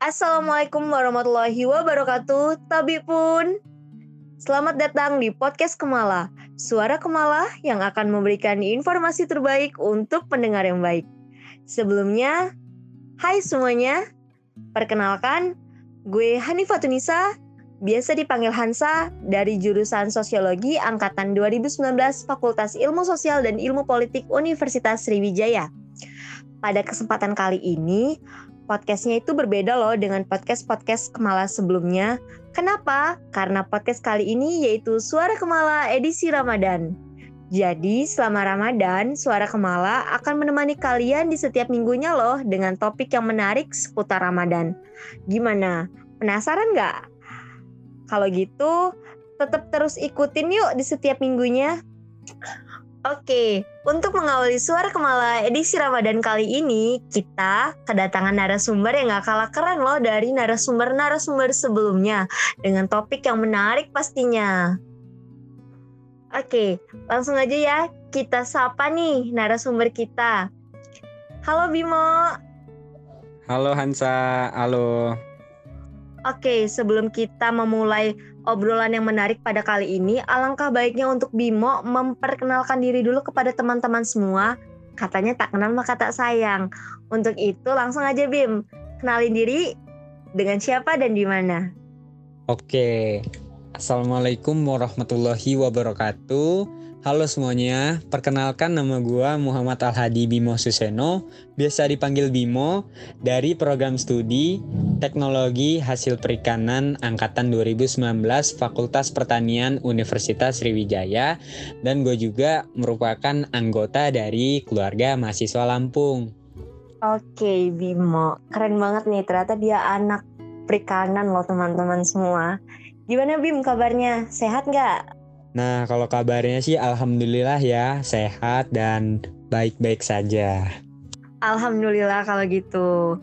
Assalamualaikum warahmatullahi wabarakatuh, Tabi pun. Selamat datang di podcast Kemala, suara Kemala yang akan memberikan informasi terbaik untuk pendengar yang baik. Sebelumnya, hai semuanya. Perkenalkan, gue Hanifah Tunisa, biasa dipanggil Hansa dari jurusan Sosiologi angkatan 2019 Fakultas Ilmu Sosial dan Ilmu Politik Universitas Sriwijaya. Pada kesempatan kali ini, podcastnya itu berbeda loh dengan podcast-podcast Kemala sebelumnya. Kenapa? Karena podcast kali ini yaitu Suara Kemala edisi Ramadan. Jadi selama Ramadan, Suara Kemala akan menemani kalian di setiap minggunya loh dengan topik yang menarik seputar Ramadan. Gimana? Penasaran nggak? Kalau gitu, tetap terus ikutin yuk di setiap minggunya. Oke, untuk mengawali Suara Kemala edisi Ramadan kali ini, kita kedatangan narasumber yang gak kalah keren loh dari narasumber-narasumber sebelumnya dengan topik yang menarik pastinya. Oke, langsung aja ya kita sapa nih narasumber kita. Halo Bimo. Halo Hansa, halo. Oke, sebelum kita memulai obrolan yang menarik pada kali ini, alangkah baiknya untuk Bimo memperkenalkan diri dulu kepada teman-teman semua. Katanya tak kenal maka tak sayang. Untuk itu langsung aja Bim, kenalin diri dengan siapa dan di mana. Oke, Assalamualaikum warahmatullahi wabarakatuh. Halo semuanya, perkenalkan nama gue Muhammad Al-Hadi Bimo Suseno, biasa dipanggil Bimo, dari program studi Teknologi Hasil Perikanan Angkatan 2019 Fakultas Pertanian Universitas Sriwijaya, dan gue juga merupakan anggota dari keluarga mahasiswa Lampung. Oke Bimo, keren banget nih, ternyata dia anak perikanan loh teman-teman semua. Gimana Bim kabarnya, sehat nggak? Nah, kalau kabarnya sih alhamdulillah ya, sehat dan baik-baik saja. Alhamdulillah kalau gitu.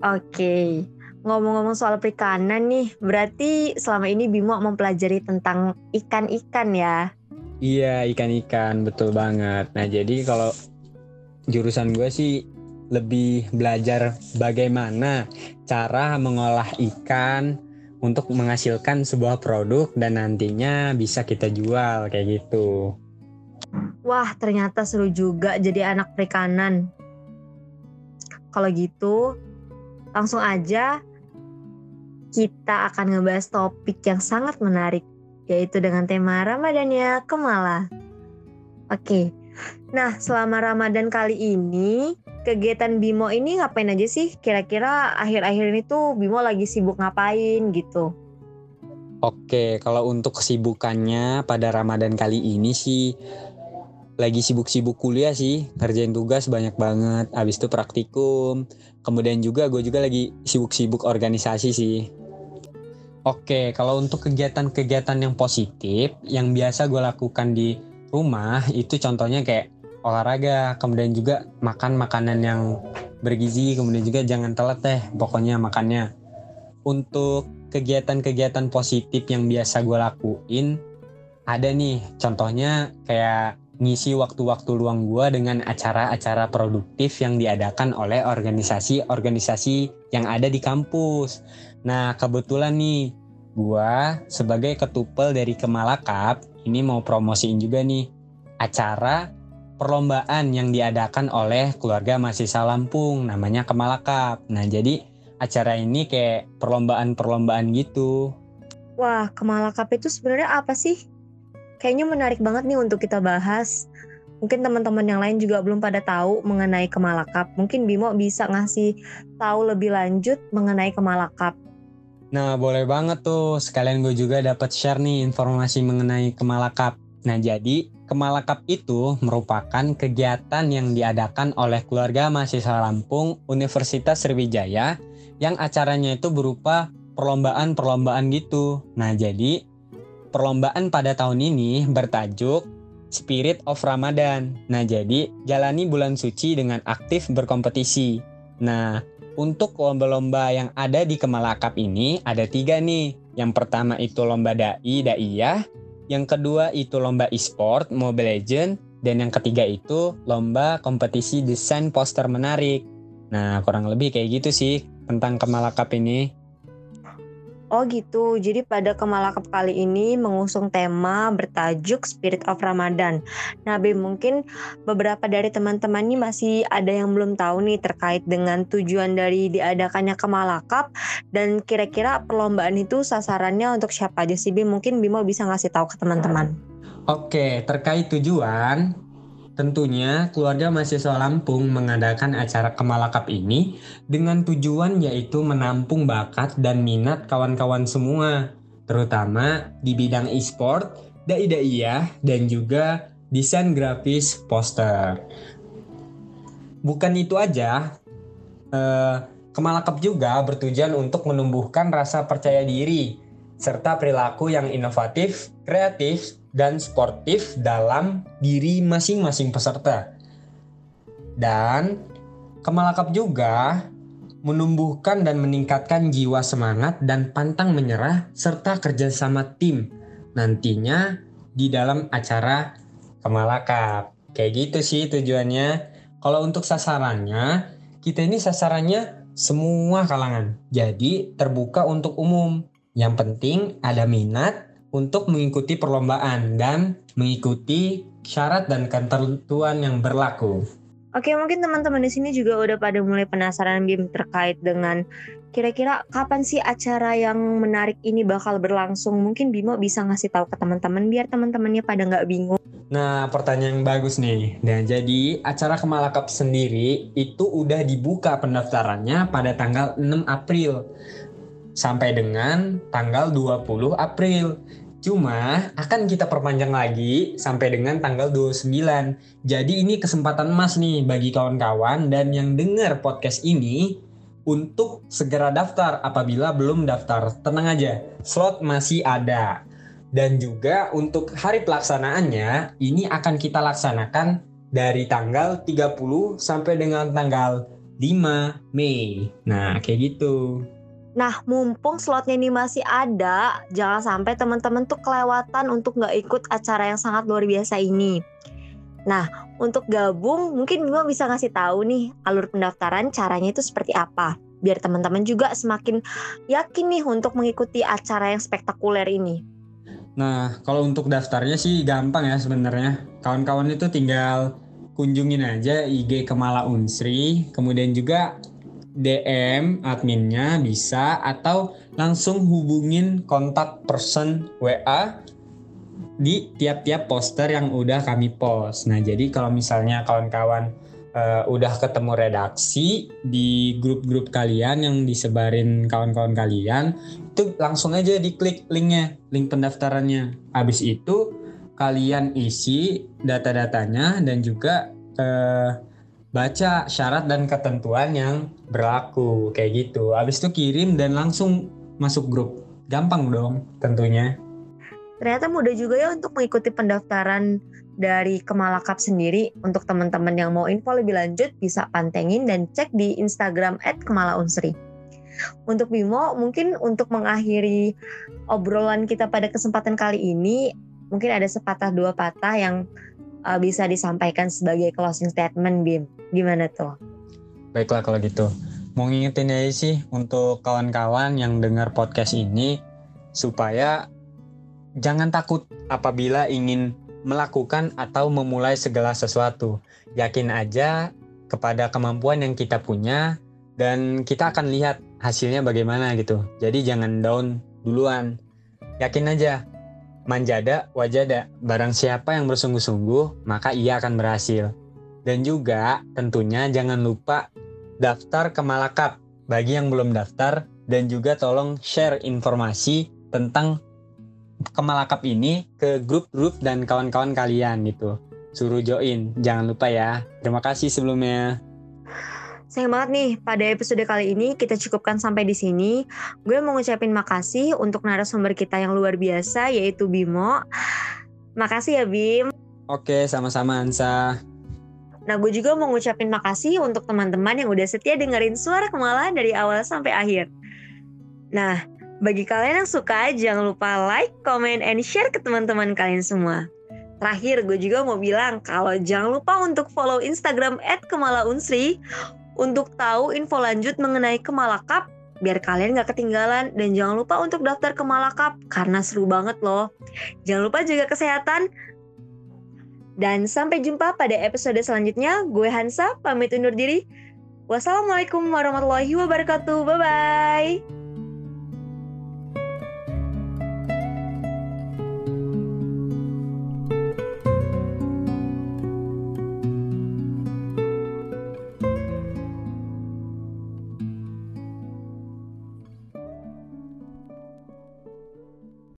Oke. Ngomong-ngomong soal perikanan nih, berarti selama ini Bimo mempelajari tentang ikan-ikan ya? Iya, ikan-ikan, betul banget. Nah, jadi kalau jurusan gue sih lebih belajar bagaimana cara mengolah ikan, untuk menghasilkan sebuah produk dan nantinya bisa kita jual kayak gitu. Wah, ternyata seru juga jadi anak perikanan. Kalau gitu, langsung aja kita akan ngebahas topik yang sangat menarik, yaitu dengan tema Ramadannya Kemala. Oke, nah selama Ramadan kali ini, kegiatan Bimo ini ngapain aja sih? Kira-kira akhir-akhir ini tuh Bimo lagi sibuk ngapain gitu? Oke, kalau untuk kesibukannya pada Ramadan kali ini sih lagi sibuk-sibuk kuliah sih, kerjain tugas banyak banget. Abis itu praktikum, kemudian juga gue juga lagi sibuk-sibuk organisasi sih. Oke, kalau untuk kegiatan-kegiatan yang positif, yang biasa gue lakukan di rumah, itu contohnya kayak olahraga, kemudian juga makan makanan yang bergizi, kemudian juga jangan telat deh pokoknya makannya. Untuk kegiatan-kegiatan positif yang biasa gue lakuin, ada nih contohnya kayak ngisi waktu-waktu luang gue dengan acara-acara produktif yang diadakan oleh organisasi-organisasi yang ada di kampus. Nah kebetulan nih gue sebagai ketupel dari Kemalakap ini mau promosiin juga nih acara perlombaan yang diadakan oleh keluarga mahasiswa Lampung namanya Kemalakap. Nah, jadi acara ini kayak perlombaan-perlombaan gitu. Wah, Kemalakap itu sebenarnya apa sih? Kayaknya menarik banget nih untuk kita bahas. Mungkin teman-teman yang lain juga belum pada tahu mengenai Kemalakap. Mungkin Bimo bisa ngasih tahu lebih lanjut mengenai Kemalakap. Nah, boleh banget tuh. Sekalian gue juga dapat share nih informasi mengenai Kemalakap. Nah, jadi Kemalakap itu merupakan kegiatan yang diadakan oleh keluarga mahasiswa Lampung Universitas Sriwijaya yang acaranya itu berupa perlombaan-perlombaan gitu. Nah, jadi perlombaan pada tahun ini bertajuk Spirit of Ramadan. Nah, jadi jalani bulan suci dengan aktif berkompetisi. Nah, untuk lomba-lomba yang ada di Kemalakap ini ada tiga nih. Yang pertama itu lomba da'i, da'iyah, yang kedua itu lomba e-sport Mobile Legend dan yang ketiga itu lomba kompetisi desain poster menarik. Nah, kurang lebih kayak gitu sih tentang Kemalakap ini. Oh gitu, jadi pada Kemalakap kali ini mengusung tema bertajuk Spirit of Ramadan. Nah Bim, mungkin beberapa dari teman-teman ini masih ada yang belum tahu nih terkait dengan tujuan dari diadakannya Kemalakap dan kira-kira perlombaan itu sasarannya untuk siapa aja sih Bim? Mungkin Bimo bisa ngasih tahu ke teman-teman. Oke, terkait tujuan, Tentunya keluarga mahasiswa Lampung mengadakan acara Kemalakap ini dengan tujuan yaitu menampung bakat dan minat kawan-kawan semua, terutama di bidang e-sport, dai-daiyah, dan juga desain grafis poster. Bukan itu aja, eh, Kemalakap juga bertujuan untuk menumbuhkan rasa percaya diri serta perilaku yang inovatif, kreatif, dan sportif dalam diri masing-masing peserta. Dan Kemalakap juga menumbuhkan dan meningkatkan jiwa semangat dan pantang menyerah serta kerjasama tim nantinya di dalam acara Kemalakap. Kayak gitu sih tujuannya. Kalau untuk sasarannya, kita ini sasarannya semua kalangan. Jadi terbuka untuk umum. Yang penting ada minat untuk mengikuti perlombaan dan mengikuti syarat dan ketentuan yang berlaku. Oke, mungkin teman-teman di sini juga udah pada mulai penasaran Bim terkait dengan kira-kira kapan sih acara yang menarik ini bakal berlangsung? Mungkin Bimo bisa ngasih tahu ke teman-teman biar teman-temannya pada nggak bingung. Nah, pertanyaan yang bagus nih. Dan jadi acara Kemalakap sendiri itu udah dibuka pendaftarannya pada tanggal 6 April sampai dengan tanggal 20 April. Cuma akan kita perpanjang lagi sampai dengan tanggal 29. Jadi ini kesempatan emas nih bagi kawan-kawan dan yang dengar podcast ini untuk segera daftar apabila belum daftar. Tenang aja, slot masih ada. Dan juga untuk hari pelaksanaannya ini akan kita laksanakan dari tanggal 30 sampai dengan tanggal 5 Mei. Nah, kayak gitu. Nah, mumpung slotnya ini masih ada, jangan sampai teman-teman tuh kelewatan untuk nggak ikut acara yang sangat luar biasa ini. Nah, untuk gabung mungkin Bimo bisa ngasih tahu nih alur pendaftaran caranya itu seperti apa. Biar teman-teman juga semakin yakin nih untuk mengikuti acara yang spektakuler ini. Nah, kalau untuk daftarnya sih gampang ya sebenarnya. Kawan-kawan itu tinggal kunjungin aja IG Kemala Unsri, kemudian juga DM adminnya bisa atau langsung hubungin kontak person WA di tiap-tiap poster yang udah kami post. Nah, jadi kalau misalnya kawan-kawan uh, udah ketemu redaksi di grup-grup kalian yang disebarin kawan-kawan kalian, itu langsung aja diklik linknya, link pendaftarannya. Habis itu kalian isi data-datanya dan juga uh, baca syarat dan ketentuan yang berlaku kayak gitu. Habis itu kirim dan langsung masuk grup. Gampang dong tentunya. Ternyata mudah juga ya untuk mengikuti pendaftaran dari Kemalakap sendiri. Untuk teman-teman yang mau info lebih lanjut bisa pantengin dan cek di Instagram @kemalaunsri. Untuk Bimo, mungkin untuk mengakhiri obrolan kita pada kesempatan kali ini, mungkin ada sepatah dua patah yang uh, bisa disampaikan sebagai closing statement Bim. Gimana tuh? Baiklah kalau gitu. Mau ngingetin aja sih untuk kawan-kawan yang dengar podcast ini supaya jangan takut apabila ingin melakukan atau memulai segala sesuatu. Yakin aja kepada kemampuan yang kita punya dan kita akan lihat hasilnya bagaimana gitu. Jadi jangan down duluan. Yakin aja Manjada wajada, barang siapa yang bersungguh-sungguh, maka ia akan berhasil. Dan juga tentunya jangan lupa daftar ke Malakap bagi yang belum daftar dan juga tolong share informasi tentang Kemalakap ini ke grup-grup dan kawan-kawan kalian gitu. Suruh join, jangan lupa ya. Terima kasih sebelumnya. Sayang banget nih, pada episode kali ini kita cukupkan sampai di sini. Gue mau ngucapin makasih untuk narasumber kita yang luar biasa, yaitu Bimo. Makasih ya Bim. Oke, sama-sama Ansa. Nah, gue juga mau ngucapin makasih untuk teman-teman yang udah setia dengerin suara Kemala dari awal sampai akhir. Nah, bagi kalian yang suka, jangan lupa like, comment, and share ke teman-teman kalian semua. Terakhir, gue juga mau bilang kalau jangan lupa untuk follow Instagram @kemala_unsri untuk tahu info lanjut mengenai Kemalakap biar kalian gak ketinggalan dan jangan lupa untuk daftar ke Malakap karena seru banget loh. Jangan lupa jaga kesehatan. Dan sampai jumpa pada episode selanjutnya. Gue Hansa, pamit undur diri. Wassalamualaikum warahmatullahi wabarakatuh. Bye-bye.